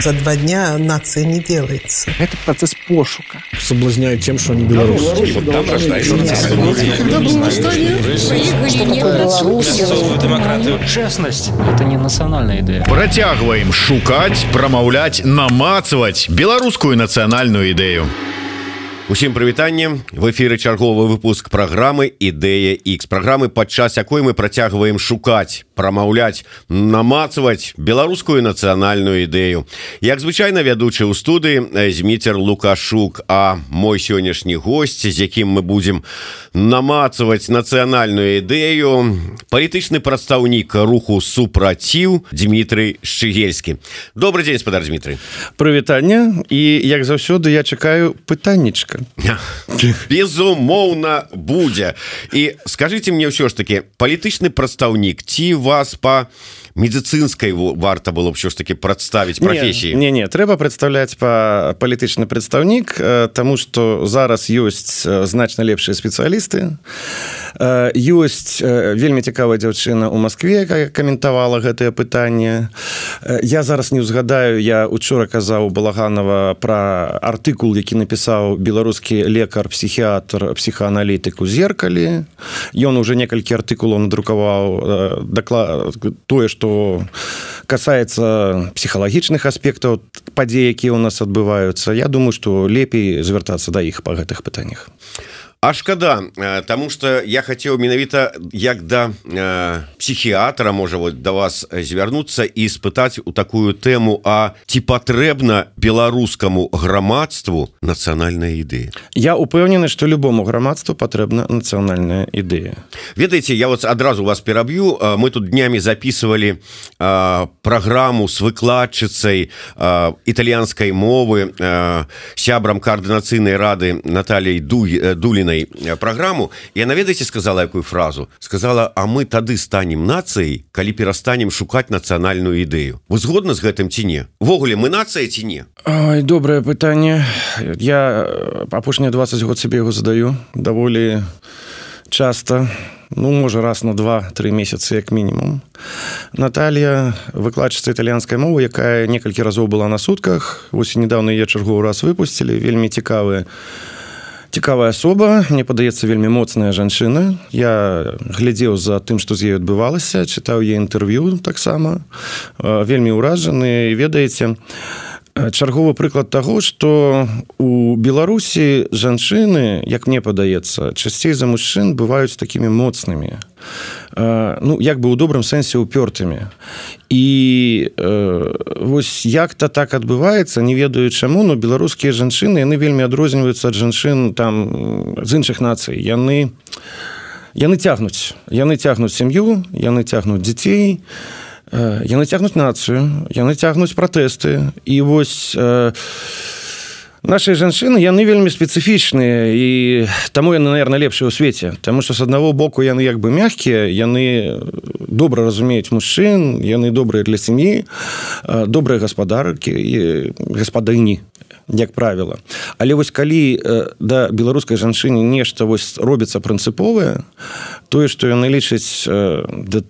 За два дня нация не делается. Это процесс пошука. Соблазняют тем, что они белорусы. Вот там рождается демократию. Честность – это не национальная идея. Працягваем шукаць, прамаўляць, намацаваць беларускую нацыянальную ідэю. Усім прывітанне. В эфиры чарговы выпуск праграмы ідэя X праграмы падчас якой мы працягваем шукаць прамаўляць намацаваць беларускую нацыянальную ідэю. Як звычайна вядучы ў студыі зміцер лукашук. А мой сённяшні госць з якім мы будзем намацаваць нацыянальную ідэю палітычны прадстаўнік руху супраціў Дмітрый шчыгельскі. Добрый дзень спадар Дмітрый. Прывітанне. І як заўсёды я чакаю пытаннічка безумоўна будзе і скажите мне ўсё ж таки палітычны прадстаўнік ці вас по медицинской варта было б ўсё ж таки прадставіць професіі не не трэба прадстаўляць по палітычны прадстаўнік тому что зараз ёсць значна лепшыя спецыялісты ёсць вельмі цікавая дзяўчына у Москве якая каментавала гэтае пытанне. Я зараз не ўзгадаю я учора казаў балаганова про артыкул які напісаў беларускі лекар псіхіатр псіхааналітыку зеркалі. Ён уже некалькі артыкулаў надрукаваў даклад тое что касается псіхалагічных аспектаў падзей якія у нас адбываюцца Я думаю что лепей звяртацца да іх па гэтых пытаннях А шкада тому что я хотел менавіта як да э, психіатра можа вот до вас звярнуцца і испытать у такую тэму А ці патрэбна беларускаму грамадству нацыянальная ідэя Я упэўнены что любому грамадству патрэбна нацыянальная ідэя ведаеце я вот адразу вас пераб'ю мы тут днями записывали программу с выкладчыцай італьянской мовы сябрам коаардынацыйнай рады Натальей ду дулин Галіной э, программу я наведайце сказала якую фразу? Сказала А мы тады станем нацыяй калі перастанем шукаць нацыянальную ідэю вы згодна з гэтым ці не? Ввогуле мы нацыя ці не? Ой, добрае пытанне. Я апошнія 20 год себе его задаю даволі часто ну можа раз на два-тры месяцы як мінімум. Наталья выкладчыца італьянскай мовы якая некалькі разоў была на сутках. Ось недавно я чарговы раз выпусцілі вельмі цікавыя цікавая асоба. Мне падаецца вельмі моцная жанчына. Я глядзеў за тым што з ёй адбывалася чытаў е інтэрв'ю таксама. Вельмі ўражаны ведаеце чарговы прыклад таго што у беларусі жанчыны як мне падаецца часцей за мужчын бываюць такімі моцнымі. Ну як бы у добрым сэнсе упёртымі і вось як-то так адбываецца не ведаю чаму но беларускія жанчыны яны вельмі адрозніваюцца ад жанчын там з іншых нацый. Яны яны цягнуць. Яны цягнуць сям'ю яны цягнуць дзяцей яны цягнуць нацыю яны цягнуць пратэсты і вось э, наши жанчыны яны вельмі спецыфічныя і таму яны наверное лепшыя ў свеце Таму что с аднаго боку яны як бы мягкія яны добра разумеюць мужчын яны добрыя для сям'і добрыя гаспадаркі і гаспадыні як правіла. Але вось калі да беларускай жанчыне нешта вось робіцца прынцыповае тое што яны лічаць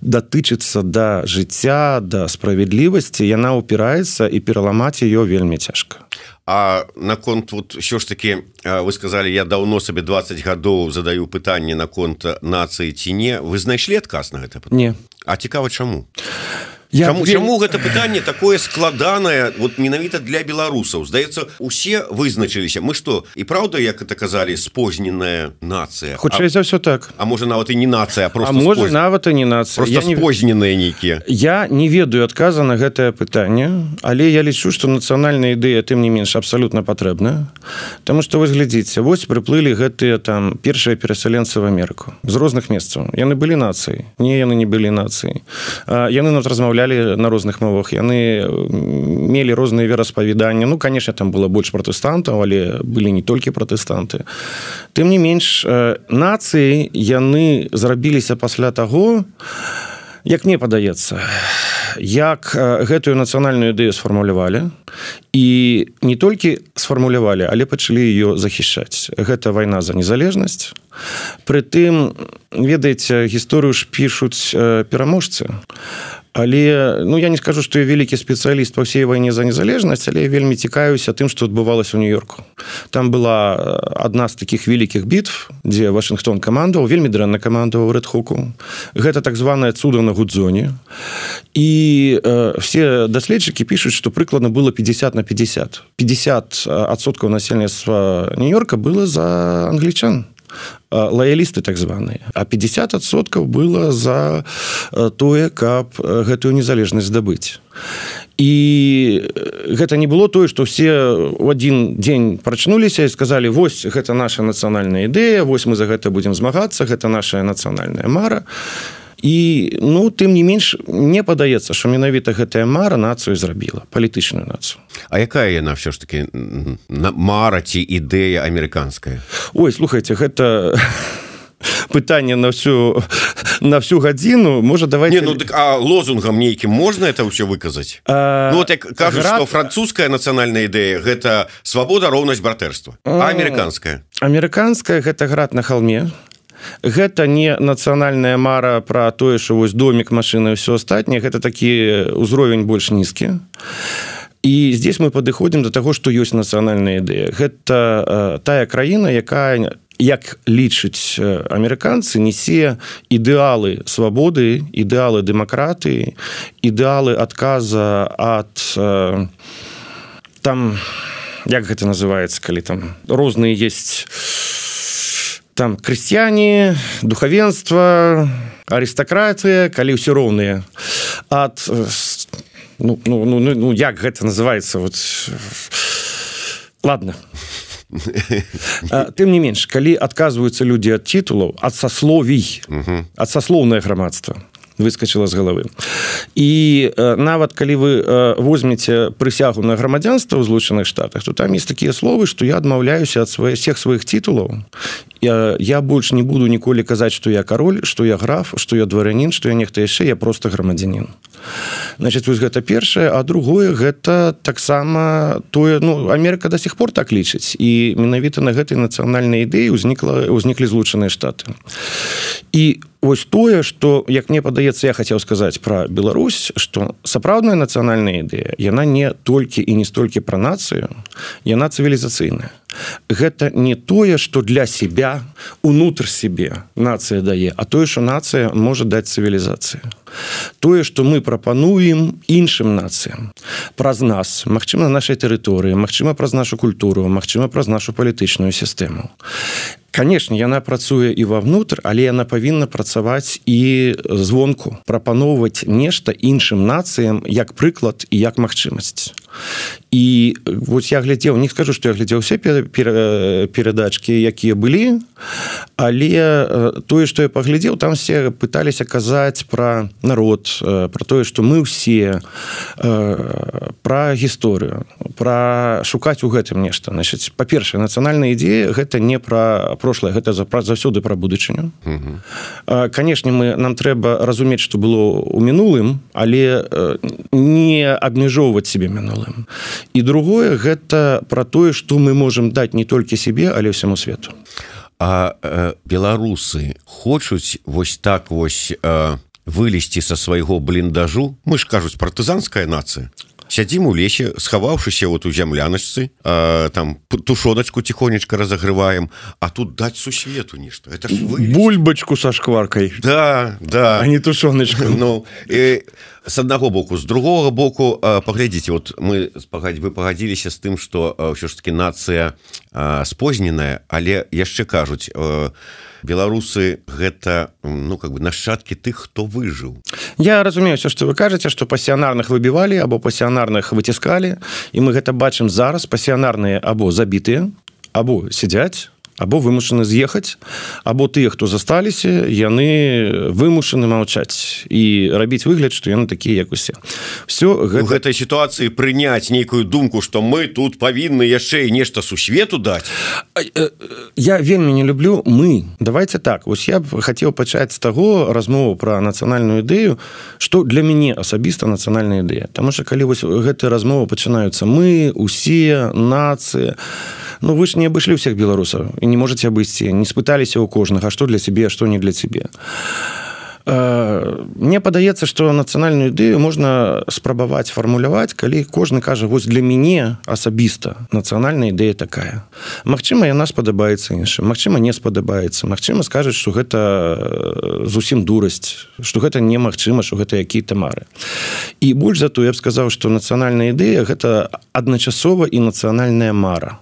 датычыцца да жыцця да справядлівасці яна ўпіраецца і пераламаць ее вельмі цяжка. А наконт вот що ж таки вы сказали я давно сабе 20 гадоў задаю пытанне наконт нацыі ці не. Вы знайшлі адказ на гэта не. А цікава чаму Я чаму, вельмі... чаму гэта пытанне такое складанае вот менавіта для беларусаў здаецца усе вызначыліся мы что і праўда як это казалі спозненая нацыя хутчэй за все так. А можа нават і не нацыя просто можа споз... нават і не нацыя спозненыя нейкія я не ведаю адказа на гэтае пытанне але я лічу что нацыянальная ідэя тым не менш абсалютна патрэбная. Таму что вы глядзіце вось прыплылі гэтыя там першыя перасяленцы в Амерыку з розных месцаў. Яны былі нацыі не яны не былі нацыі яны нас размаўлялі размаўлялі на розных мовах яны мелі розныя вераспавяданні ну конечно там было больш пратэстантаў але былі не толькі пратэстанты тым не менш нацыі яны зрабіліся пасля таго як мне падаецца як гэтую нацыянальную ідэю сфармулявалі. І не толькі сфармулявалі але пачалі ее захішаць гэта вайна за незалежнасць. Прытым ведаеце гісторыю ж пішуць пераможцы але ну я не скажу что я вялікі спецыяліст по всей войне за незалежнасць але вельмі цікаюся тым что адбывалось у нью-йорку. Там была одна з таких вялікіх бітв дзе Вашингтон камандаў вельмі дрэнна камандаваў рэдхуку гэта так званое цуда на гудзоне. І э, все даследчыкі пишутць что прыкладна было 50 на 50 50 адсоткаў насельніцтва нью-йорка было за англічан лоялісты так званыя. А 50соткаў было за тое каб гэтую незалежнасць здабыць. І гэта не было тое што все у адзін дзень прачнуліся і сказалі вось гэта наша нацыянальная ідэя вось мы за гэта будзем змагацца гэта наша нацыянальная мара і і ну тым не менш мне падаецца що менавіта гэтая мара нацыю зрабіла палітычную нацыю. А якая яна все ж таки мара ці ідэя амерыканская? Ой слухайте гэта пытанне на всю на всю гадзіну. Можа давай ну, так, а лозунгам нейкім можна это ўсё выказаць? Ну, вот, кажу Град... французская нацыянальная ідэя гэта свабода роўнасць братэрства амерыканская? амерыканская гэта град на холме гэта не нацыянальная мара про тое что вось домик машины все астатняе. Гэта такі ўзровень больш нізкі. І здесь мы падыходзім до того что ёсць нацыянальная ідэя. Гэта э, тая краіна якая як лічыць амерыканцы несе ідэалы свабоды ідэалы дэмакраты ідэалы адказа ад э, там як гэта называется калі там розныя есть там крысціяне духавенства арыстакратыя калі ўсё роўныя ад ну, ну, ну, ну, ну як гэта называется вот ладно. Тым не менш калі адказваюцца людзі ад титулаў ад сасловій ад саслоўнае грамадства выскочыла з головы і нават калі вы возьмеце прысягу на грамадзянства ў злучаных штатах то там есть такія словы что я адмаўляюся ад свае всех сваіх титулаў я, я больш не буду ніколі казаць что я кароль что я граф что я дварянін что я нехта яшчэ я просто грамадзянин значит вось гэта першае а другое гэта таксама тое ну Америка до сих пор так лічыць і менавіта на гэтай нацыянальнай ідэі ўзнікла ўзніклі злучаныя штаты. І ось тое что як мне падаецца я хотел сказаць про Беларусь что сапраўдная нацыянальная ідэя яна не толькі і не столькі пра нацыю яна цывілізацыйная. Гэта не тое что для себя унутр себе нацыя дае а тое что нацыя можа даць цывілізацыю тое что мы прапануем іншым нацыям праз нас Мачыма на нашай тэрыторыі Мачыма праз нашу культуру Мачыма праз нашу палітычную сістэму конечно яна працуе і вовнутр але яна павінна працаваць і звонку. Прапаноўваць нешта іншым нацыям як прыклад і як магчымасць і вось я глядзеў не скажу что я глядзеў все перадачки якія былі але тое что я паглядзеў там все пыталіся казаць про народ про тое что мы ўсе про гісторыю про шукаць у гэтым нешта. Значит па-першае нацыянальная ідзея гэта не про прошлое гэта за заўсёды про будучыню. Канешне мы нам трэба разумець что было у мінулым але не абмяжоўваць себе мінулым мінулым і другое гэта про тое что мы можем даць не толькі себе але ўсяму свету. А э, беларусы хочуць вось так вось э, вылезці са свайго бліндажу мы ж кажуць партызанская нацыя сядзім у лесе схаваўшыся вот у зямлянасці там тушоночку тихонечка разогрываем а тут даць сусвету нешта это бульбачку со шкваркой. Да да. А не тушоночка Ну і с аднаго боку з другого боку паглядзіце вот мы спагадзь вы пагадзіліся з тым что ўсё ж таки нацыя спозненая але яшчэ кажуць беларусы гэта ну как бы нашчадкі тых хто выжыў. Я разумею все что вы кажаце что пасіянарных выбівалі або пасіянарных выціскалі і мы гэта бачым зараз пасіянарныя або забітыя або сядзяць або вымушаны з'ехаць або тыя хто засталіся яны вымушаны маўчаць і рабіць выгляд што яны такія як усе. Все гэта... гэтай сітуацыі прыняць нейкую думку што мы тут павінны яшчэ і нешта сусвету даць? Э, я вельмі не люблю мы давайте так ось я б хацеў пачаць з таго размову про нацыянальную ідэю что для мяне асабіста нацыянальная ідэя. Таму что калі вось гэтыя размовы пачынаюцца мы усе нацыі Ну вы ж не абышлі ўсіх беларусаў і не можете абысці не спыталіся ў кожнага што для сябе што не для цябе мне падаецца что нацыянальную ідэю можна спрабаваць фармуляваць калі кожны кажа вось для мяне асабіста нацыянальная ідэя такая Магчыма яна спадабаецца іншым Магчыма не спадабаецца Магчыма скажуць что гэта зусім дурасць что гэта немагчыма что гэта які-то мары і больш за то я б сказаў что нацыянальная ідэя гэта адначасова і нацыянальная мара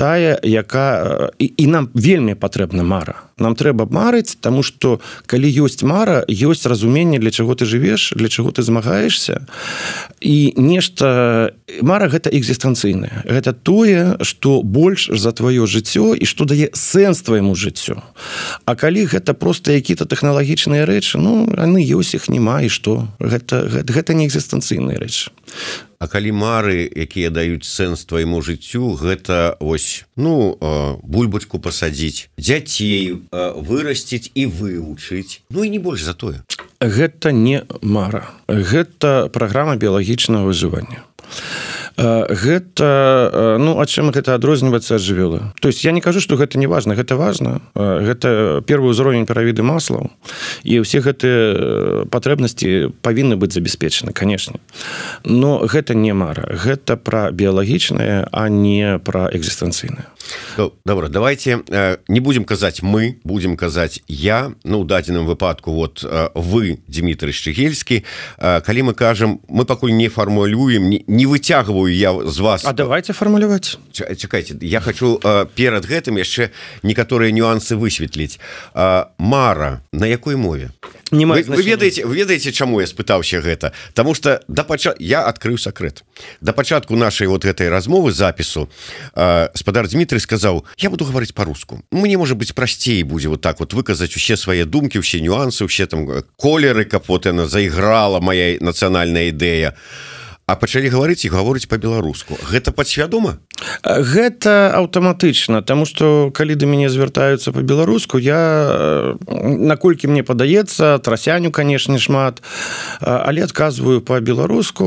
тая яка і, і нам вельмі патрэбна мара. Нам трэба марыць тому что калі ёсць мара ёсць разуменне для чаго ты жывеш для чаго ты змагаешься і нешта мара гэта экзістэнцыйная. Гэта тое что больш за твоё жыццё і что дае сэнс твайму жыццю. А калі гэта просто які-то тэхналагічныя рэчы ну яны ёсць іх няма і что гэта гэта, гэта не экзістэнцыйная рэч А калі мары якія даюць сэнс твайму жыццю гэта ось ну бульбачку пасадзіць дзяцей вырасціць і вывучыць. Ну і не больш за тое. Гэта не мара. Гэта праграма біялагічнага выжывання гэта ну а чым гэта адрозніваецца ад жывёлы. То есть я не кажу что гэта не важно гэта важно гэта первый ўзровень перавіды маслаў. І ўсе гэтыя патрэбнасці павінны быць забяспечаны конечно но гэта не мара. Гэта пра біялагічнае а не пра экзістэнцыйнае. Ну, добра давайте э, не будем казаць мы будем казаць я ну дадзеным выпадку вот э, вы Дмітрий шчыгельскі э, калі мы кажам мы пакуль не фармулюем не, не выцягваю я з вас А давайте фармуляваць чакайте я хочу перад гэтым яшчэ некаторыя нюансы высветліць. Мара на якой мове не вы, вы ведаеце ведаеце чаму я спытаўся гэта? Таму что да пача я адкрыў сакрэт. Да пачатку нашай вот гэтай размовы запісу спадар Дмітрий сказаў я буду гаварыць по-руску мне можа быть прасцей будзе вот так вот выказаць усе свае думкі усе нюансы усе там колеры капот яна заіграла моя нацыянальная ідэя а а пачалі гаварыць і гаворыць по-беларуску гэта падсвядома? Гэта аўтаматычна тому что калі да мяне звяртаюцца по-беларуску я наколькі мне падаецца трасяню канешне шмат але адказваю по-беларуску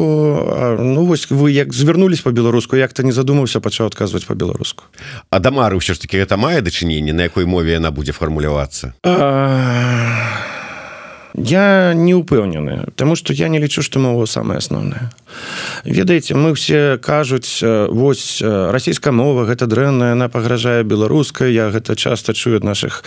ну вось вы як звярнулись по-беларуску як-то не задумаўся пачаў адказваць по-беларуску а дамары ўсё ж таки гэта мае дачыненне на якой мове яна будзе фармулявацца? А я не упэўнены тому что я не лічу что мова самое основное ведаеце мы все кажуць вось расійская мова гэта дрэнная она пагражае беларускай я гэта часто чую ад наших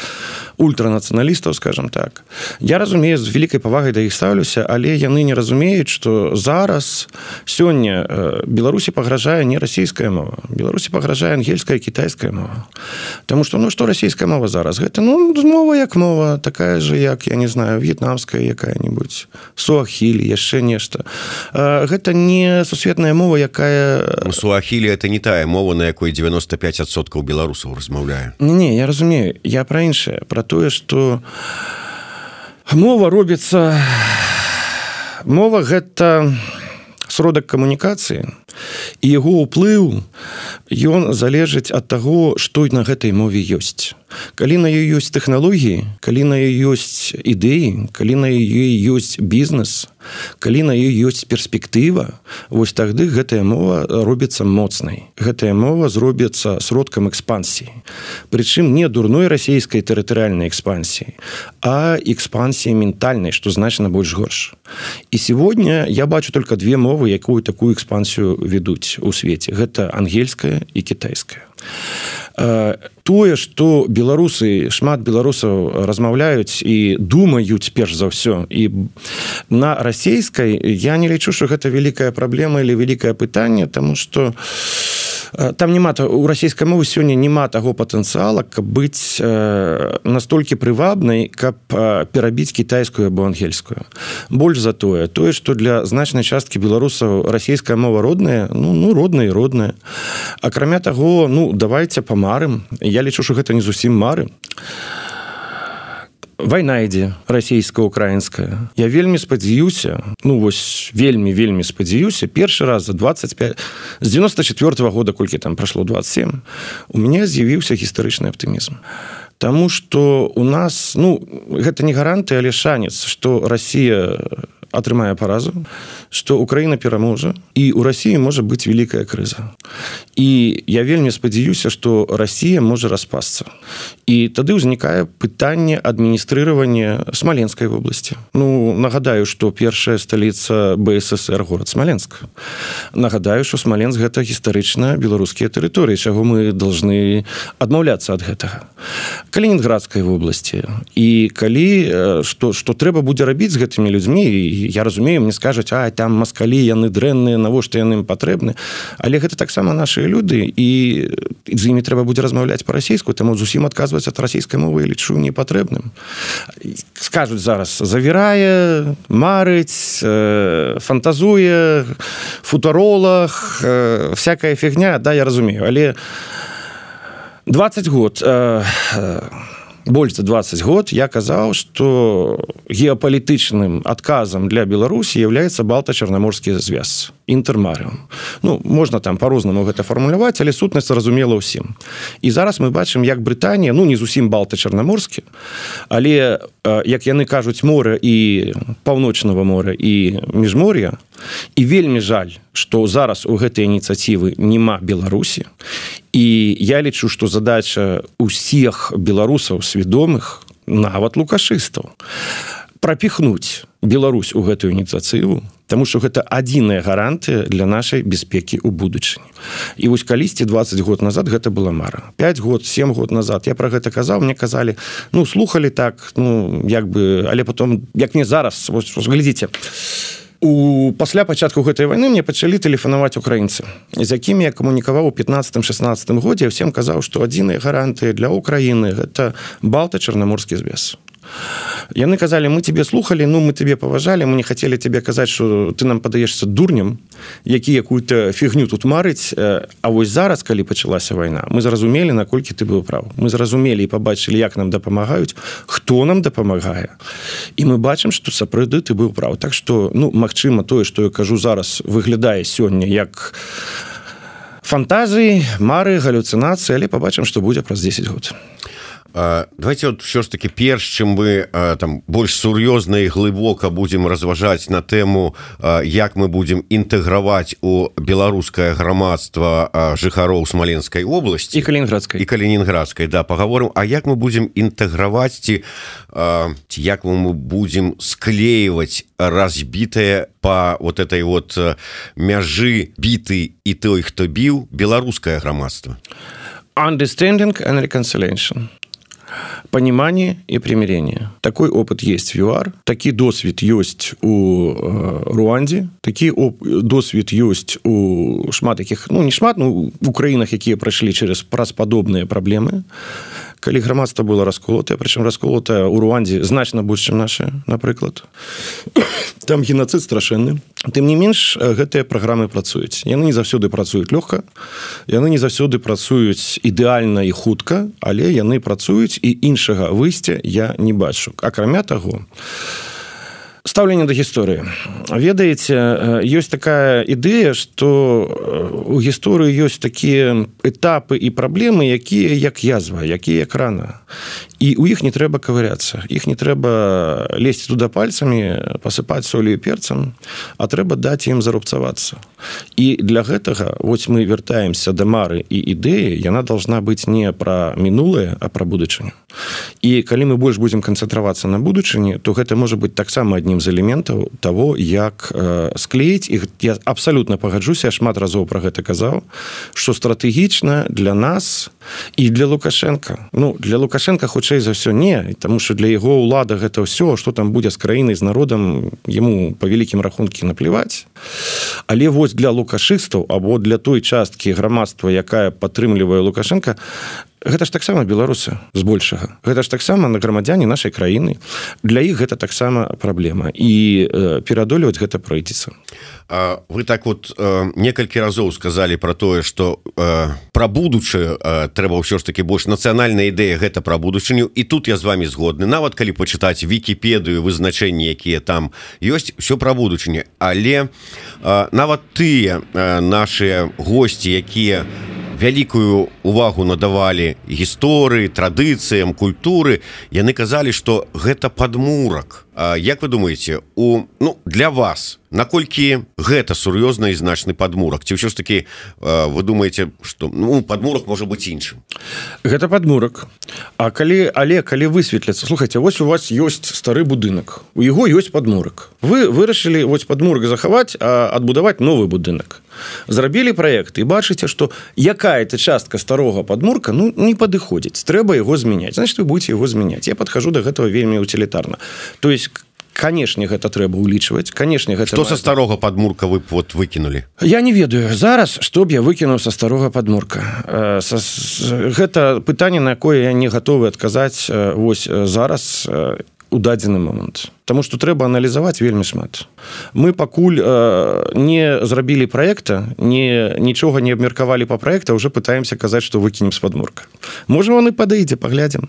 ультранацыяналістаў скажем так. Я разумею з вялікай павагай да іх ставлюся але яны не разумеюць что зараз сёння беларусі пагражае не расійская мова беларусі пагражае ангельская китайская мова. Потому что ну что расійская мова зараз? Гэта ну мова як мова такая же як я не знаю в'етнамская якая-нибудь суахілі яшчэ нешта. Гэта не сусветная мова якая ну, суахілі это не тая мова на якой 95соткаў беларусаў размаўляе не, не я разумею. Я про іншае про тое что мова робіцца мова гэта сродак камунікацыі і яго ўплыў ён залежыць ад таго што на гэтай мове ёсць калі на ёй ёсць тэхналогіі калі на ёсць ідэі калі на ёй ёсць бізнес калі на ёй ёсць перспектыва вось тады гэтая мова робіцца моцнай. Гэтая мова зробіцца сродкам экспансіі. Прычым не дурной расійскай тэрытарыальнай экспансіі а экспансіі ментальнай што значна больш горш. І сегодня я бачу только две мовы якую такую экспансію ведуць у свеце. Гэта ангельская і кітайская тое что беларусы шмат беларусаў размаўляюць і думаюць перш за ўсё і на расійскай я не лічу что гэта вялікая праблема или вялікае пытанне тому что там няма у расійскай мовы сёння няма таго патэнцыяла каб быць настолькі прывабнай каб перабіць кітайскую або ангельскую. Больш за тое тое что для значнай часткі беларусаў расійская мова родная ну ну родная родная. Акрамя таго ну давайте памарым я лічу что гэта не зусім мары вайна ідзе расійска-украінская я вельмі спадзяюся ну вось вельмі вельмі спадзяюся першы раз за 25 з 94 -го года колькі там прайшло 27 у меня з'явіўся гістарычны аптымізм. Таму что у нас ну гэта не гаранты але шанец что Росія атрымае паразу что Украіна пераможа і у Росіі можа быць вялікая крыза. І я вельмі спадзяюся что Росія можа распасться і тады ўзнікае пытанне адміністрирования смоленской вобласці. Ну нагадаю что першая сталіца бСр город смоленск нагадаю что смоленск гэта гістарычна беларускія тэрыторыі чаго мы должны адмаўляцца ад гэтага. Калининградской вобласці. І калі что что трэба будзе рабіць з гэтымі людзьмі я разумею мне скажуць а там маскалі яны дрэнныя навошта яны ім патрэбны але гэта таксама наши люди і з імі трэба будзе размаўляць по-расійску таму зусім адказваць ад расійскай мовы лічу непатрэбным скажуць зараз завірае марыць фантазуе футаролах всякая фігня да я разумею. Але 20 год э, больш за 20 год я казаў что геапалітычным адказам для беларусі является балта-чарнаморскі звяз інтэрмарыум ну можна там по-рознаму гэта фармуляваць але сутнасць зразумела ўсім. І зараз мы бачым як Брытанія ну не зусім балта-чарнаморскі але як яны кажуць мора і паўночнага мора і міжмор'я і вельмі жаль что зараз у гэтай ініцыятывы няма беларусі. І я лічу что задача усіх беларусаў свядомых нават лукашыстаў пропихнуть Беларусь у гэтую ініцыятыву Таму что гэта адзіная гарантыя для нашай бяспекі ў будучыні. І вось калісьці 20 год назад гэта была мара. 5 год 7 год назад. Я про гэта казаў мне казалі ну слухали так ну як бы але потом як мне зараз глядзіце у пасля пачатку гэтай войны мне пачалі тэлефанаваць украінцы з якімі я камунікаваў у 15-16 годзе всем казаў што адзіныя гарантыі для Украіны гэта балта чарнаморскі звяз яны казалі мы тебе слухали ну мы тебе паважалі мы не хотели тебе казаць что ты нам падаешься дурнем які якую-то фігню тут марыць А вось зараз калі пачалася вайна мы зразумелі наколькі ты быў прав. Мы зразумелі і побачылі як нам дапамагаюць хто нам дапамагае. І мы бачым что сапраўды ты быў прав. Так что ну Мачыма тое что я кажу зараз выглядае сёння як фантазіі мары галюцынацыі але побачым что будзе праз 10 год давайте вот все ж таки перш чым мы там больш сур'ёзна і глыбока будем разважаць на тэму як мы будем інтэграваць у беларускае грамадства жыхароў смаленской области і калининградской і калининградской да поговорим А як мы будем інтэграваць ці як мы будем склеивать разбітае по вот этой вот мяжы біты і той хто біў беларускае грамадства? Understanding and reconciliation понимание и примирение. Такой опыт есть в ЮАР, такие досвід есть у э, Руанде, такие досвід есть у шмат таких, ну не шмат, ну в Украинах, которые прошли через прасподобные проблемы калі грамадства было расколотае прычым расколотая у руандзе значна больш чым наша напрыклад там геноцид страшэнны. Тым не менш гэтыя праграмы працуюць. Яны не заўсёды працуюць лёгка яны не заўсёды працуюць ідэальна і хутка але яны працуюць і іншага выйсця я не бачу. Акрамя таго у стаўленне да гісторыі. Ведаеце ёсць такая ідэя что у гісторыі ёсць такія этапы і праблемы якія як язва якія экрана і у іх не трэба кавыряцца. Іх не трэба лезці туда пальцамі пасыпаць солью перцам а трэба даць ім зарубцавацца і для гэтага вось мы вяртаемся да мары і ідэі яна должна быць не пра мінулае а пра будучыню. І калі мы больш будзем канцэнтравацца на будучыні то гэта можа быць таксама аднім з элементаў того як э, склеіць іх я абсалютна пагаджуся шмат разоў про гэта казаў что стратэгічна для нас і для лукашенко ну для лукашенко хутчэй за ўсё не тому что для яго ўлада гэта ўсё что там будзе з краінай з народам ему по вялікім рахункі наплеваць. Але вось для лукашыстаў або для той часткі грамадства якая падтрымлівае лукашенко гэта ж таксама беларусы збольшага. Гэта ж таксама на грамадзяне нашай краіны. Для іх гэта таксама праблема. І перадолеваць гэта пройдзецца вы так вот некалькі разоў сказалі про тое что про будучую э, трэба ўсё ж таки больш нацыянальная ідэя гэта про будучыню. І тут я з вами згодны. Нават калі почытаць вкіпедыю вызначэнні якія там ёсць все про будучыні але э, нават тыя наши гости якія вялікую увагу надавалі гісторыі традыцыям культуры. Яны казалі что гэта падмурак. Як вы думаете у ну для вас наколькі гэта сур'ёзны і значны падмурак? Ці ўсё ж таки вы думаете что ну падмурак можа быть іншым? Гэта падмурак. А калі але калі высветляцца слухайте вось у вас ёсць стары будынак у яго ёсць падмурак. Вы вырашылі вось падмурак захаваць адбудаваць новы будынак зрабілі проект і бачыце что якая-то частка старога подмурка ну не падыходзіць. Трэба его змяняць. Значит вы будете его змяняць. Я подхожу до гэтага вельмі утилітарна то есть канешне гэта трэба улічваць канешне гэта что со старога подмурка вы вот выкинули я не ведаю. Зараз чтоб я выкінуў со старога подмурка э, гэта пытанне на якое я не гатовы адказаць э, вось э, зараз у дадзены момант Таму што трэба аналізаваць вельмі шмат. Мы пакуль э, не зрабілі праекта, не, нічога не абмеркавалі па праекта, уже пытаемся казаць, што выкінем з падмурка. Можа он і падыдзе, паглядзім.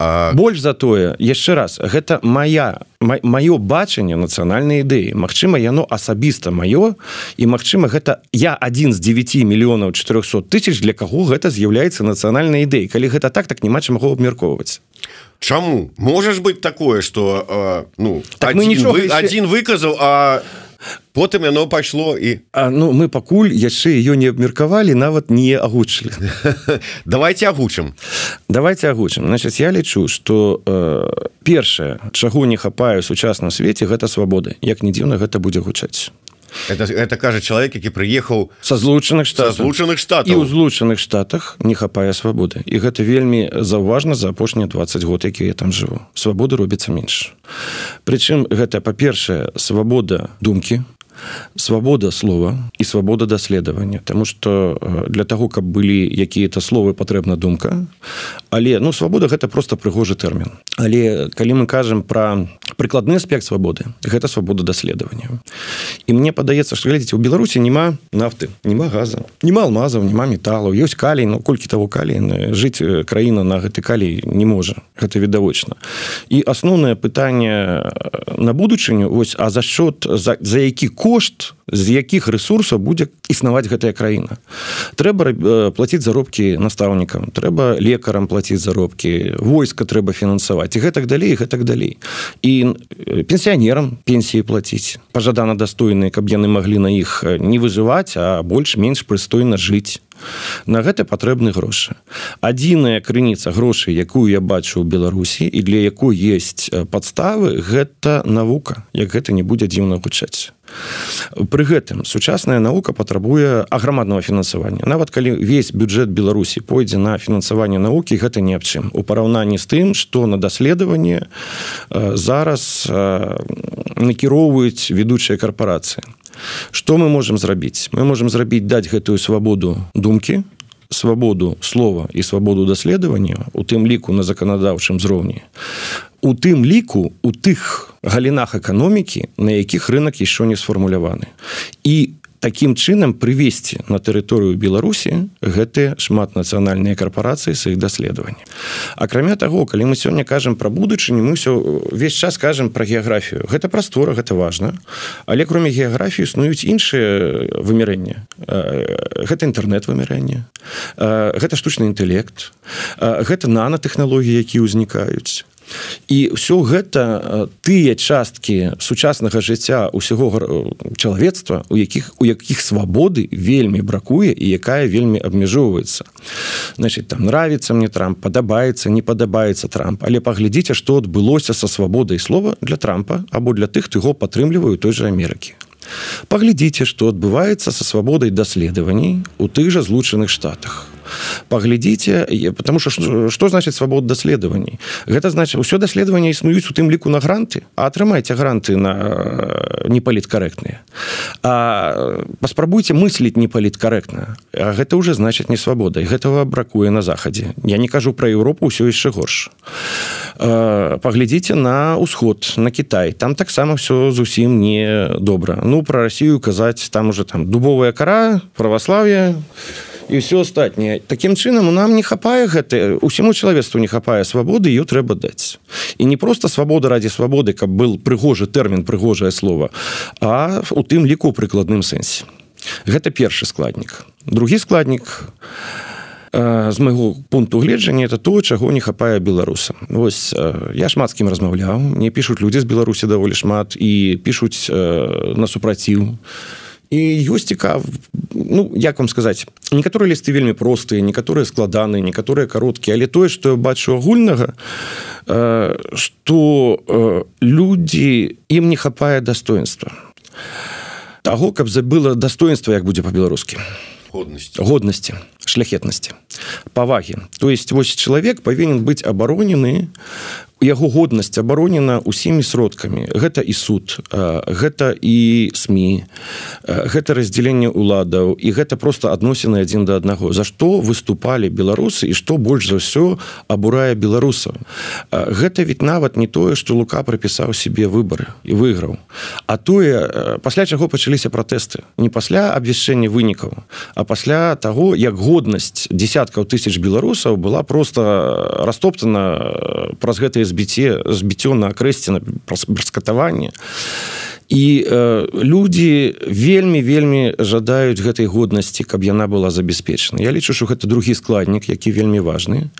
А... Больш за тое, яшчэ раз, гэта моя маё бачанне нацыянальнай ідэі. Магчыма, яно асабіста маё і магчыма, гэта я адзін з 9 мільёнаў 400 тысяч для каго гэта з'яўляецца нацыянальнай ідэй. Калі гэта так, так няма чым маго абмяркоўваць. Чаму? Можаш быть такое что э, ну так один, мы нічога вы, яшчэ... один выказаў а потым яно пайшло і а, ну мы пакуль яшчэ ее не абмеркавалі нават не агучылі. Давайте агучым. Давайте агучым. Значит я лічу что э, першае чаго не хапаю сучасным свеце гэта свабоды. Як не дзіўна гэта будзе гучаць это, это кажа чалавек які прыехаў са злучаных штат злучаных штат і ў злучаных штатах не хапае свабоды і гэта вельмі заўважна за апошнія 20 год які я там жыву. Свабоды робіцца менш. Прычым гэта па-першае свабода думкі свабода слова і свабода даследавання Таму что э, для того каб былі якія-то словы патрэбна думка. Але ну свабода гэта просто прыгожы тэрмін. Але калі мы кажам про прыкладны аспект свабоды гэта свабода даследавання. І мне падаецца что глядзеце у беларусі няма нафты няма газа няма алмазаў няма металлу ёсць калій ну колькі того калі жыць э, краіна на гэты калій не можа. Гэта відавочна. І асноўнае пытанне э, на будучыню ось а за счет за, за які курс кошт з якіх ресурсаў будзе існаваць гэтая краіна. Трэба э, платіць заробкі настаўнікам трэба лекарам платіць заробкі войска трэба фінансаваць і гэтак далей гэтак далей. І э, пенсіянерам пенсіі плаціць. Пажадана дастойныя каб яны маглі на іх э, не выжываць а больш-менш прыстойна жыць. На гэта патрэбны грошы. Адзіная крыніца грошай якую я бачу ў беларусі і для якой есть падставы гэта навука як гэта не будзе дзіўна гучаць пры гэтым сучасная наука патрабуе аграмадного фінансавання. Нават калі весь бюджэт беларусі пойдзе на фінансаванне навукі гэта не аб чым. У параўнанні з тым что на даследаванне зараз накіроўваюць ведучыя карпорацыі что мы можем зрабіць? Мы можем зрабіць даць гэтую свабоду думкі свабоду слова і свабоду даследавання у тым ліку на заканадаўчым зроўні у тым ліку у тых галінах эканомікі на якіх рынок еще не сфармуляваны. І таким чынам прывесці на тэрыторыю беларусі гэтыя шматнацыянальныя карпорацыі сваіх даследаванні акрамя того калі мы сёння кажам про будучыню мы все весь час кажам про геаграфію. Гэта прастора гэта важно але кроме геаграфію існуюць іншыя вымярэння гэта інтэрнет вымярэння гэта штучны інтэлект. Гэта нанотэхналогіі які ўзнікаюць і ўсё гэта тыя часткі сучаснага жыцця усяго чалавецтва у якіх у якіх свабоды вельмі бракуе і якая вельмі абмяжоўваецца. Значит там нравится мне трамп падабаецца не падабаецца трамп але паглядзіце што адбылося са свабодай слова для трампа або для тых хто яго падтрымліваю той же Амерыкі. Паглядзіце што адбываецца са свабодай даследаваній у тых жа злучаных штатах паглядзіце потому что что значит свабод даследаваній гэта значит ўсё даследаванне існуюць у тым ліку на гранты а атрымайце гранты на э, непаліткарэктныя паспрабуйце мысліць непаліткарэктна гэта уже значит не свабода гэтага бракуе на захадзе я не кажу про Еўропу ўсё яшчэ горш паглядзіце на ўсход на Кітай там таксама все зусім не добра ну про Россию казаць там уже там дубовая кара праваславие и і все астатняе. Таким чынам нам не хапае гэта усяму чалавецтву не хапае свабоды ее трэба даць. І не просто свабода ради свабоды каб был прыгожы тэрмін прыгожае слово а у тым ліку прыкладным сэнсе. Гэта першы складнік. Другі складнік з майго пункту гледжання это то чаго не хапае беларуса Вось я шмат з кім размаўляў. Мне пишутць людзі з беларусі даволі шмат і пишутць на супраціў і ёсць цікав Ну як вам сказаць некаторыя лісты вельмі простыя некаторыя складаныя некаторыя кароткія але тое што я бачу агульнага што людзі ім не хапае достоинства таго каб забыла достоинства як будзе по-беларускі годнасці шляхетнасці павагі. То есть вось чалавек павінен быць абаронены яго годнасць абаронена усімі сродкамі. Гэта і суд гэта і сМ гэта раздзяленне ўладаў і гэта просто адносіны адзін да аднаго. За што выступалі беларусы і што больш за ўсё абурае беларусаў? Гэта ведь нават не тое што лука прыпісаў себе выборы і выйграў а тое пасля чаго пачаліся пратэсты. Не пасля абвяшчэння вынікаў а пасля таго як годнасць десяткаў тысяч беларусаў была просто растоптана праз гэтыя збіце збіццё на акрэсці на раскатаванне і э, людзі вельмі вельмі жадаюць гэтай годнасці каб яна была забяспечана Я лічу що гэта другі складнік які вельмі важны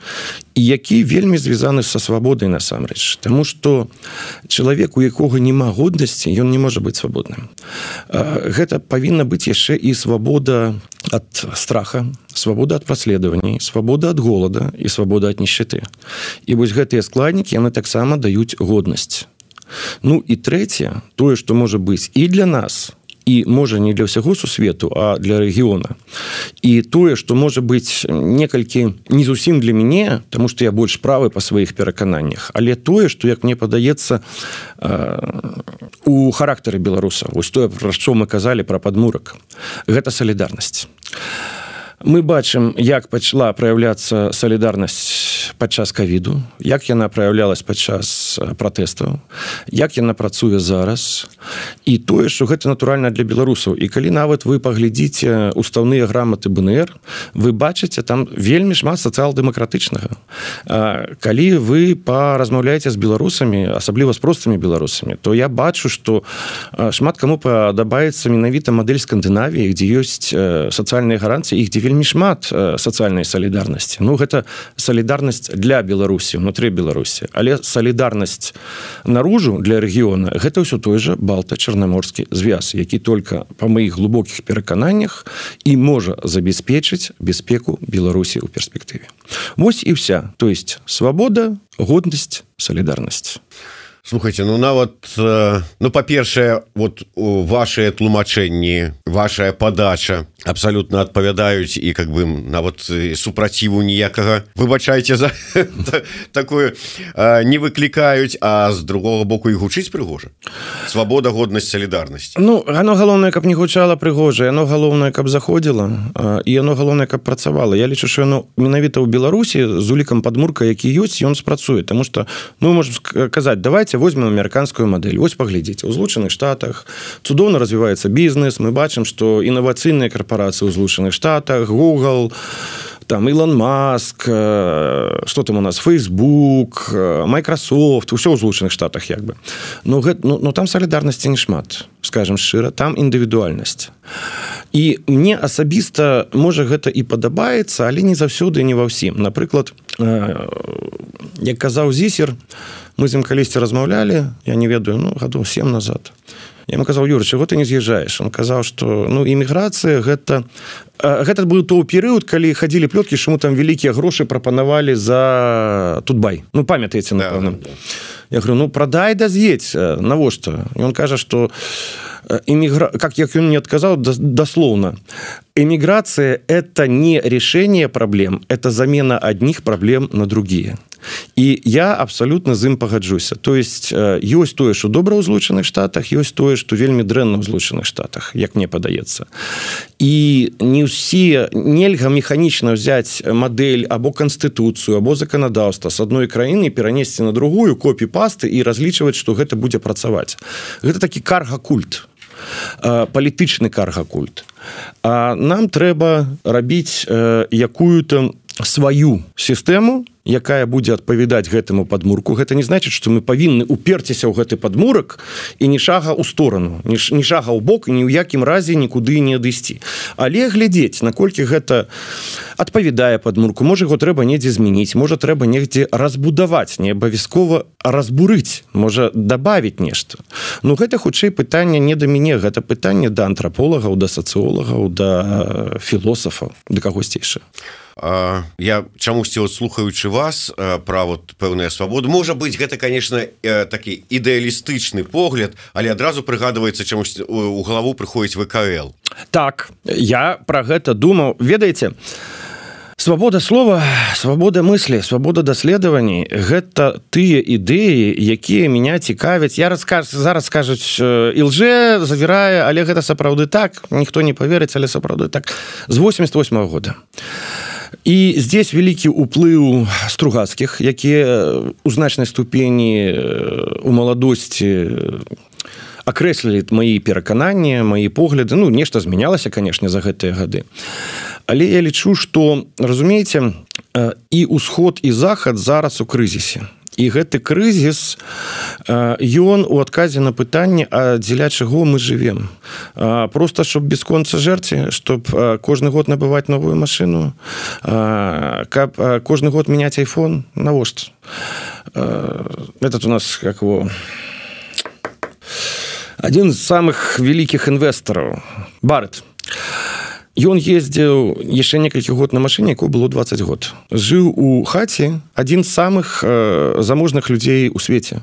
і які вельмі звязаны са свабодай насамрэч. Таму что чалавек у якога няма годнасці ён не можа быць свабодным. Э, гэта павінна быць яшчэ і свабода от страха свабода от праследаванней свабода от голода і свабода от нищеты і вось гэтыя складнікі яны таксама даюць годнасць Ну і трэцяе тое што можа быць і для нас і можа не для ўсяго сусвету а для рэгіёна. І тое што можа быць некалькі не зусім для мяне тому что я больш правы па сваіх перакананнях але тое што як мне падаецца у характары беларуса вось тое пра што мы казалі пра падмурак. Гэта салідарнасць. Мы бачым як пачала праяўляцца салідарнасць падчас кавіду як яна праяўлялась падчас пратэстаў. Як яна працуе зараз? І тое що гэта натуральна для беларусаў. І калі нават вы паглядзіце устаўныя граматы бнр вы бачыце там вельмі шмат сацыял-дэмакратычнага. Калі вы паразмаўляеце з беларусамі асабліва з простымі беларусамі то я бачу что шмат каму падабаецца менавіта мадэль скандынавіі дзе ёсць сацыяльныя гаранцыі іх дзе вельмі шмат сацыяльнай салідарнасці. Ну гэта салідарнасць для беларусі внутри беларусі. Але салідарнасць наружу для рэгіёна гэта ўсё той же балта-чарнаморскі звяз які только па маіх глубокіх перакананнях і можа забяспечыць бяспеку беларусі ў перспектыве. Вось і вся то есть свабода годнасць салідарнасць. Слухайте ну нават ну па-першае вот ваши тлумачэнні ваша подача абсолютно адпавядаюць і как бы нават супраціву ніякага. Выбачайце за такое не выклікаюць а з другого боку і гучыць прыгожа. Свабода годнасць солідарнасць Ну оно галоўнае каб не гучала прыгожа оно галоўнае каб заходзіла і оно галоўнае каб працавала. Я лічу що яно менавіта ў Беларусі з улікам падмурка які ёсць ён спрацуе. Тому что мы можем казаць давайте возьмем амерыканскую модель ось паглядзіце у злучаных штатах цудоўна развіваецца бізнес. Мы бачым что інавацыйныя корпорации корпорации у злучаных штатах google там илон маск что там у нас facebook microsoft все ў злучаных штатах як бы ну, гэта, ну, ну там солідарнасці не шмат скажем шчыра там індывідуальнасць і мне асабіста можа гэта і падабаецца але не заўсёды не ва ўсім напрыклад як казаў зісер мы з ім калісьці размаўлялі я не ведаю ну гадоў 7 назад. я ему казаў юр чего ты не з'язджаешь он казаў что ну імміграцыя гэта гэта быў то перыяд калі хадзілі плёткі чаму там вялікія грошы прапанавалі за тутбай ну памятаеце напэўна. да, да. я говорю ну прадай да з'едь навошта? Он кажа что эмігра как як ён не адказаў даслоўна. Эміграция это не решение проблем это замена одних проблем на другие і я абсолютно з ім пагаджуся. То есть ёсць тое что добра ў злучаных штатах ёсць тое что вельмі дрэнна ў злучаных штатах як мне падаецца. І не ўсе нельга механічна взять модель або канстытуцыю або законодаўства с одной краіны перанесці на другую копі пасты і разлічваць что гэта будзе працаваць. Гэта такі карга культ палітычны карга культ а нам трэба рабіць якую-то сваю сістэму якая будзе адпавядаць гэтаму падмурку гэта не значит что мы павінны уперціся ў гэты падмурак і ні шага ў сторону ні шага ў бок ні ў якім разе нікуды не адысці. Але глядзець наколькі гэта адпавядае падмурку можа его трэба недзе змяніць можа трэба негдзе разбудаваць не абавязкова разбурыць можа добавить нешта. Ну гэта хутчэй пытанне не да мяне гэта пытанне да антрополагаў да сацыолагаў да філосафаў да кагосьцейша я чамусьці вот слухаючы вас пра вот пэўная свабода можа быть гэта конечно такі ідэалістычны погляд але адразу прыгадваецца чамусь у галаву прыходіць вКл так я про гэта думаў. Ведаеце у свабода слова свабода мысли свабода даследаванні гэта тыя ідэі якія меня цікавяць. Я раскаж зараз скажуць лже завірае але гэта сапраўды так. Ніхто не поверыць але сапраўды так. З 88 -го года. І здесь вялікі уплыў стругацкіх якія у значнай ступені у маладосці акрэслілі мои перакананні мои погляды. Ну нешта змянялася конечно за гэтыя гады але я лічу что разумееце і ўсход і захад зараз у крызісе. І гэты крызіс ён у адказе на пытанне а дзеля чаго мы живвем просто чтоб бесконца жэрці чтоб кожны год набываць новую машину каб кожны год менять iphone навошта? Этот у нас как его один з самых вялікіх інвестараў барыт Ён ездзіў яшчэ некалькі год на машыне яку было 20 год. Жыў у хаце адзін з самых э, заможных людзей у свеце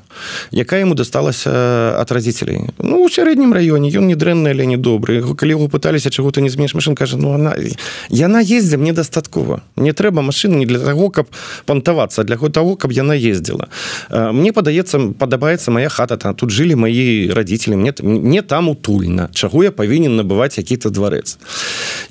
якая ему дасталася ад радзіцелей. Ну у сярэднім раёне. Ён не дрэнны але не добры. Калі яго пыталіся чаго ты не змеш машин кажа ну она яна ездзе мне дастаткова. Не трэба машины не для таго каб пантавацца для того каб яна ездзіла. Э, мне падаецца падабаецца моя хата там тут жылі мои радзіцелі мне не там утульна чаго я павінен набываць які-то дварэц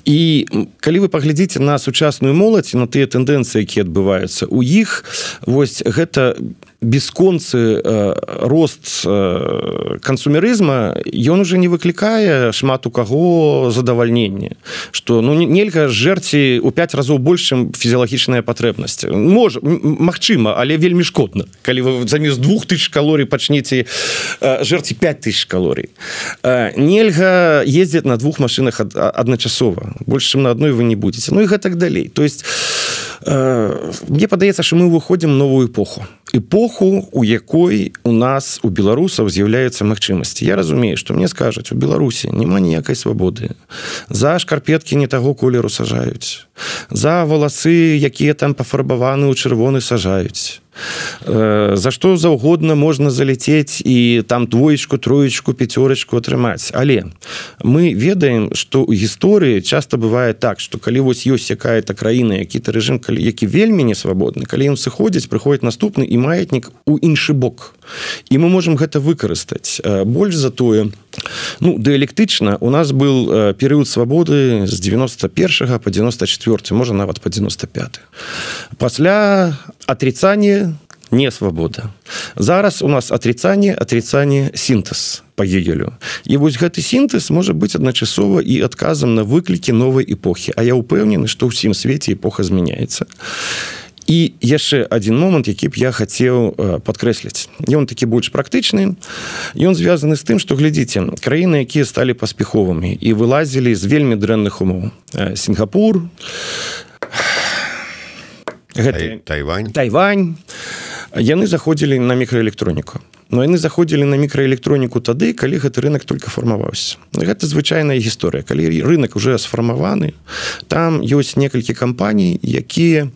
і калі вы паглядзіце на сучасную моладзь на тыя тэндэнцыі якія адбываюцца у іх вось гэта бесконцы э, рост э, кансумерызма ён уже не выклікае шмат у каго задавальнення что ну нельга жэрці у 5 разоў большым фізіялагічная патрэбнасць. Можа Мачыма але вельмі шкодна калі вы замест двух тысяч калорый пачнеце э, жэрці 5 тысяч калорый э, нельга ездзіць на двух машинах ад, адначасова больш чым на адной вы не будете Ну і гэтак далей. То есть мне падаецца что мы выходим новую эпоху. Эпоху у якой у нас у беларусаў з'яўляецца магчымасці. Я разумею что мне скажуць у беларусі няма ніякай свабоды. За шкарпеткі не таго колеру сажаюць. За валасы якія там пафарбаваны ў чырвоны сажаюць. Э, за што заўгодна можна заляцець і там двоечку троечку пяцёрачку атрымаць. Але мы ведаем что у гісторыі часто бывае так что калі вось ёсць якая-то краіна які-то рэжым калі які вельмі не свабодны калі ён сыходзіць прыходіць наступны і маятнік у іншы бок. І мы можемм гэта выкарыстаць. Больш за тое ну дыялектычна у нас был перыяд свабоды з 91 по 94 можа нават по 95 пасля отрицания не свабода зараз у нас отрицание отрицание синтез по гегелю. І вось гэты синтез можа быть адначасова і адказам на выклікі новой эпохи. А я упэўнены что ўсім свеце эпоха змяняется і яшчэ один момант які б я хацеў э, подкрэсліць ён такі больш практычны ён звязаны з тым что глядзіце краіны якія сталі паспяховымі і вылазілі з вельмі дрэнных умоў э, сингапур гэта тайвань. Тайвань. Яны заходзілі на мікраэлектроніку но яны заходзілі на мікраэлектроніку тады калі гэты рынок только фармаваўся. Гэта звычайная гісторыя калі рынок уже сфармаваны там ёсць некалькі кампаній якія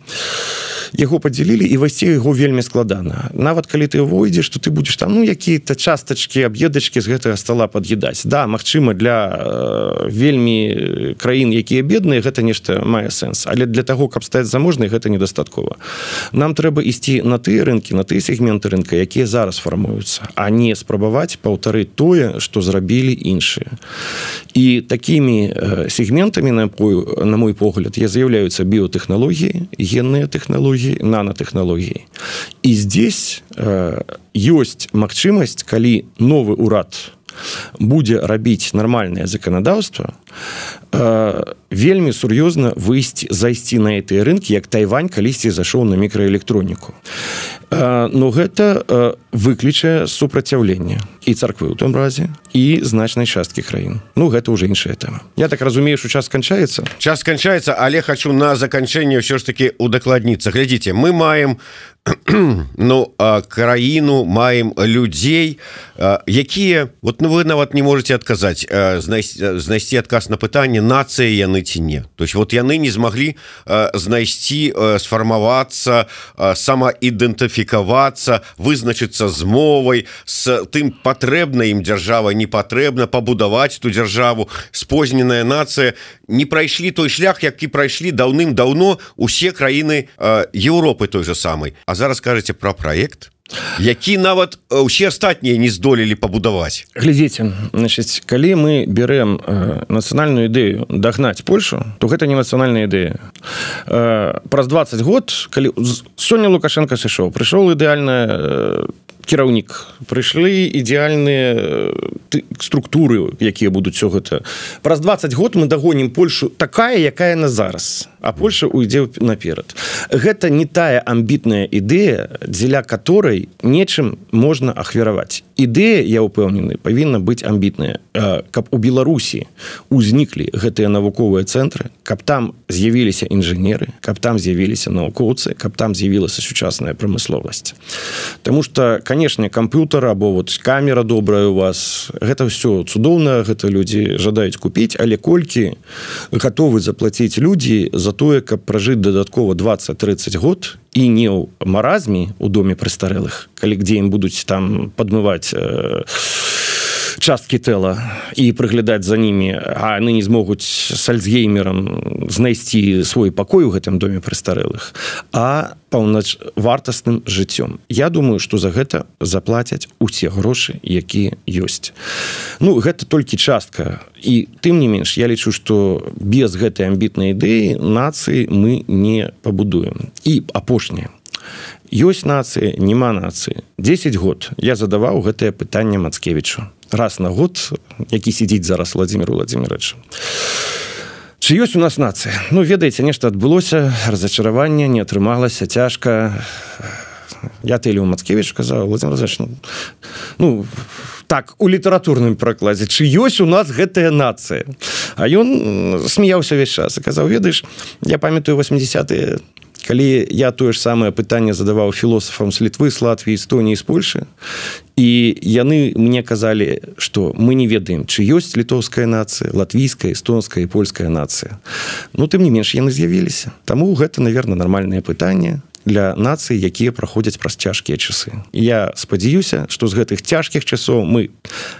яго подзялілі і васці яго вельмі складана. Нават калі ты войдзеш то ты будешь там ну якія-то частачки аб'едачки з гэтага стола под'едаць да Мачыма для э, вельмі краін якія бедныя гэта нешта мае сэнс. Але для того каб стаць заможнай гэта недастаткова. Нам трэба ісці на тыя рынки на тыя сегменты рынка якія зараз фармуюцца а не спрабаваць паўтары тое что зрабілі іншыя і такими э, сегментамі на на мой погляд я з'яўляюцца біотэхналогіі генныя тэхналогіі технологлогі нанотэхналогіі і здесь э, ёсць магчымасць калі новы ўрад будзе рабіць нармальнае заканадаўства вельмі сур'ёзна выйсці зайсці на гэтыя рынкі як тайвань калісьці зайшоў на мікраэлектроніку. Э, но гэта э, выключае супрацяўленне і царквы ў том разе і значнай часткі краін. Ну гэта уже іншая тэма. Я так разумею что час канчаецца? Час канчаецца але хочу на заканчэнне ўсё ж таки удакладніцца. Глядзіце мы маем ну краіну маем людзей якія вот ну вы нават не можете адказаць знайсці адказ на пытанне нацыі яны ці не. То есть вот яны не змаглі знайсці сфармавацца самаідэнтыфікавацца вызначыцца з мовай с тым патрэбна ім дзяржава не патрэбна пабудаваць ту дзяржаву. Спозненая нацыя. Не прайшлі той шлях які прайшлі даўным-даўно усе краіны Еўропы той же самой А зараз кажаце про проект які нават усе астатнія не здолелі пабудаваць. Глядзіце значит калі мы берем нацыянальную ідэю дагнаць Польшу то гэта не нацыянальная ідэя. Праз 20 год калі сёння лукашенко сышоў прыйшоў ідэальная э, кіраўнік прыйшлі ідэальныя э, структуры якія будуць все гэта. Праз 20 год мы дагонім Польшу такая якая на зараз а Польша уйдзе наперад. Гэта не тая амбітная ідэя дзеля которой нечым можна ахвяраваць ідэя я упэўнены павінна быць амбітная каб у Беларусі узніклі гэтыя навуковыя цэнтры каб там з'явіліся інжынеры каб там з'явіліся навукоўцы каб там з'явілася сучасная прамысловасць. Таму что канешне камп'ютар або вот камера добрая у вас гэта все цудоўна гэта людзі жадаюць купіць але колькі готовы заплаціць людзі за тое каб пражыць дадаткова 20-30 год і не ў маразме у доме прыстарэлых калі где ім будуць там падмываць э, часткі тэла і прыглядаць за ними а яны не змогуць с альцгеймером знайсці свой пакой у гэтым доме прыстарэлых а паўнач вартасным жыццём. Я думаю что за гэта заплацяць усе грошы якія ёсць. Ну гэта толькі частка. І тым не менш я лічу что без гэтай амбітнай ідэі нацыі мы не пабудуем. І апошняе ёсць нацыя няма нацыі. 10 год я задаваў гэтае пытанне мацкевічу. Раз на год які сидзіць зараз владимир владимирович Чи ёсць у нас нацыя? Ну ведаеце нешта адбылося разочараванне не атрымалася цяжка. Я тэлі мацкевич сказал владимир ну, ну так у літаратурным пракладзе чы ёсць у нас гэтая нацыя? А ён смяяўся увесь час и казаў ведаеш я памятаю 80 калі я тое ж самае пытанне задаваў філосафам з літвы з Латвіі Эстоніі з Польшы і яны мне казалі что мы не ведаем чы ёсць літоўская нацыя латвійская эстонская і польская нацыя Ну тым не менш яны з'явіліся. Таму гэта наверное нармальное пытанне для нацыі якія праходзяць праз цяжкія часы. Я спадзяюся что з гэтых цяжкіх часоў мы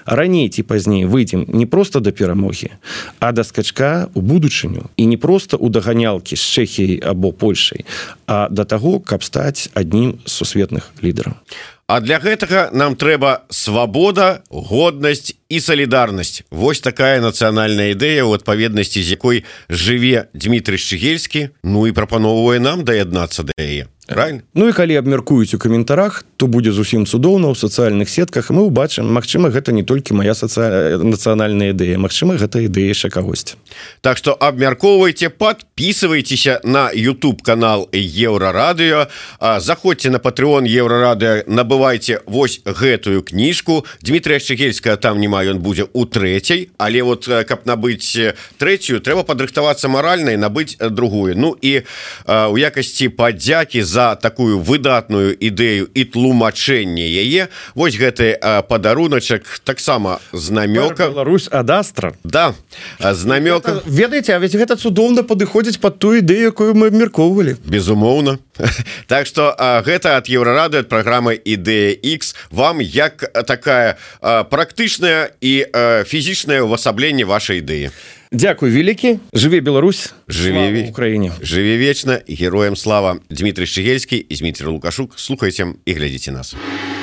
раней ці пазней выйдзем не просто да перамогі а да скачка у будучыню. І не просто у даганялкі з чэхіяй або польшай а да таго каб стаць аднім з сусветных лідараў. А для гэтага нам трэба свабода годнасць і салідарнасць. Вось такая нацыянальная ідэя у адпаведнасці з якой жыве Дмітрый шчыгельскі Ну і прапаноўвае нам даяднацца да яе правильно? Ну і калі абмяркуюць у каментарах то будзе зусім цудоўна ў сацыяльных сетках мы ўбачым Мачыма гэта не толькі моя сацыя нацыянальная ідэя Мачыма гэта ідэя яшчэ кагосьці. Так что абмяркоўвайце подписывайтеся на YouTube канал еўрарадыё заходзьце на патрыон еўрарадыо набывайце вось гэтую кніжку. Дмітрия шчыгельская там нема ён будзе у трэцяй але вот каб набыць трэцюю трэба падрыхтавацца маральнай набыць другую. Ну і у якасці падзякі за за такую выдатную ідэю і тлумачэнне яе. Вось гэты падаруначак таксама знамёка Беларусь адастра да знамёка ведаеце А ведь гэта цудоўна падыходзіць под ту ідэю якую мы абмяркоўвалі. Безумоўна. Так что гэта ад еўрарады ад праграмы ідэя X вам як такая практычная і фізічнае увасабленне вашай ідэі Дякую вялікі жыве Беларусь. Жыве Украіне жыве вечна героем слава. Дмітрий шчыгельскі і Дмітрий лукашук. Слухайце і глядзіце нас. у